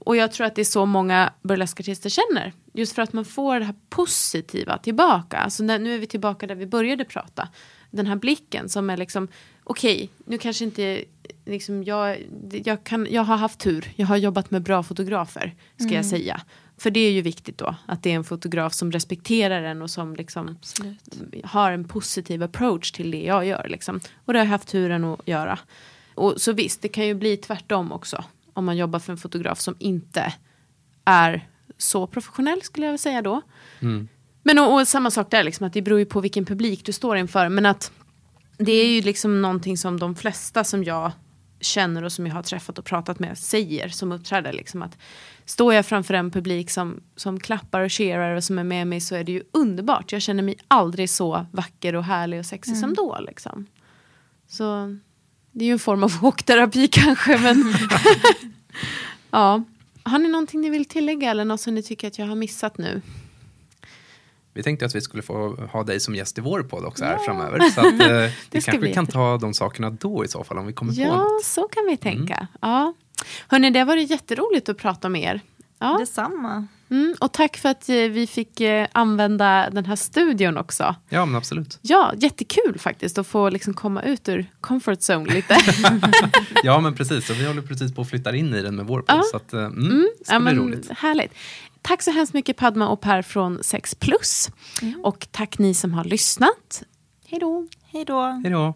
Och jag tror att det är så många burleskartister känner. Just för att man får det här positiva tillbaka. Alltså när, nu är vi tillbaka där vi började prata. Den här blicken som är liksom, okej, nu kanske inte, liksom jag, jag, kan, jag har haft tur. Jag har jobbat med bra fotografer, ska jag Mm. säga. För det är ju viktigt då, att det är en fotograf som respekterar en och som liksom har en positiv approach till det jag gör. Liksom. Och det har jag haft turen att göra. Och så visst, det kan ju bli tvärtom också. Om man jobbar för en fotograf som inte är så professionell skulle jag vilja säga då. Mm. Men och, och samma sak där, liksom, att det beror ju på vilken publik du står inför. Men att det är ju liksom någonting som de flesta som jag känner och som jag har träffat och pratat med säger som uppträder. Liksom, att står jag framför en publik som, som klappar och cheerar och som är med mig så är det ju underbart. Jag känner mig aldrig så vacker och härlig och sexig som då. Liksom. Så det är ju en form av <laughs> chockterapi kanske. Men <laughs> ja. Har ni någonting ni vill tillägga eller något som ni tycker att jag har missat nu? Vi tänkte att vi skulle få ha dig som gäst i vår podd också här framöver. Så att, <laughs> eh, vi kanske bli kan ta de sakerna då i så fall om vi kommer på Ja, något. så kan vi tänka. Ja. Hörni, det har varit jätteroligt att prata med er. Ja. Detsamma. Mm, och tack för att eh, vi fick eh, använda den här studion också. Ja, men absolut. Ja, jättekul faktiskt att få liksom komma ut ur comfort zone lite. <laughs> Ja, men precis. Och vi håller precis på att flytta in i den med vår podd. Ja. Så att, eh, mm, Mm, det ska ja, bli men roligt. Härligt. Tack så hemskt mycket Padma och Per från 6 plus. Och tack ni som har lyssnat. Hej då. Hej då. Hej då.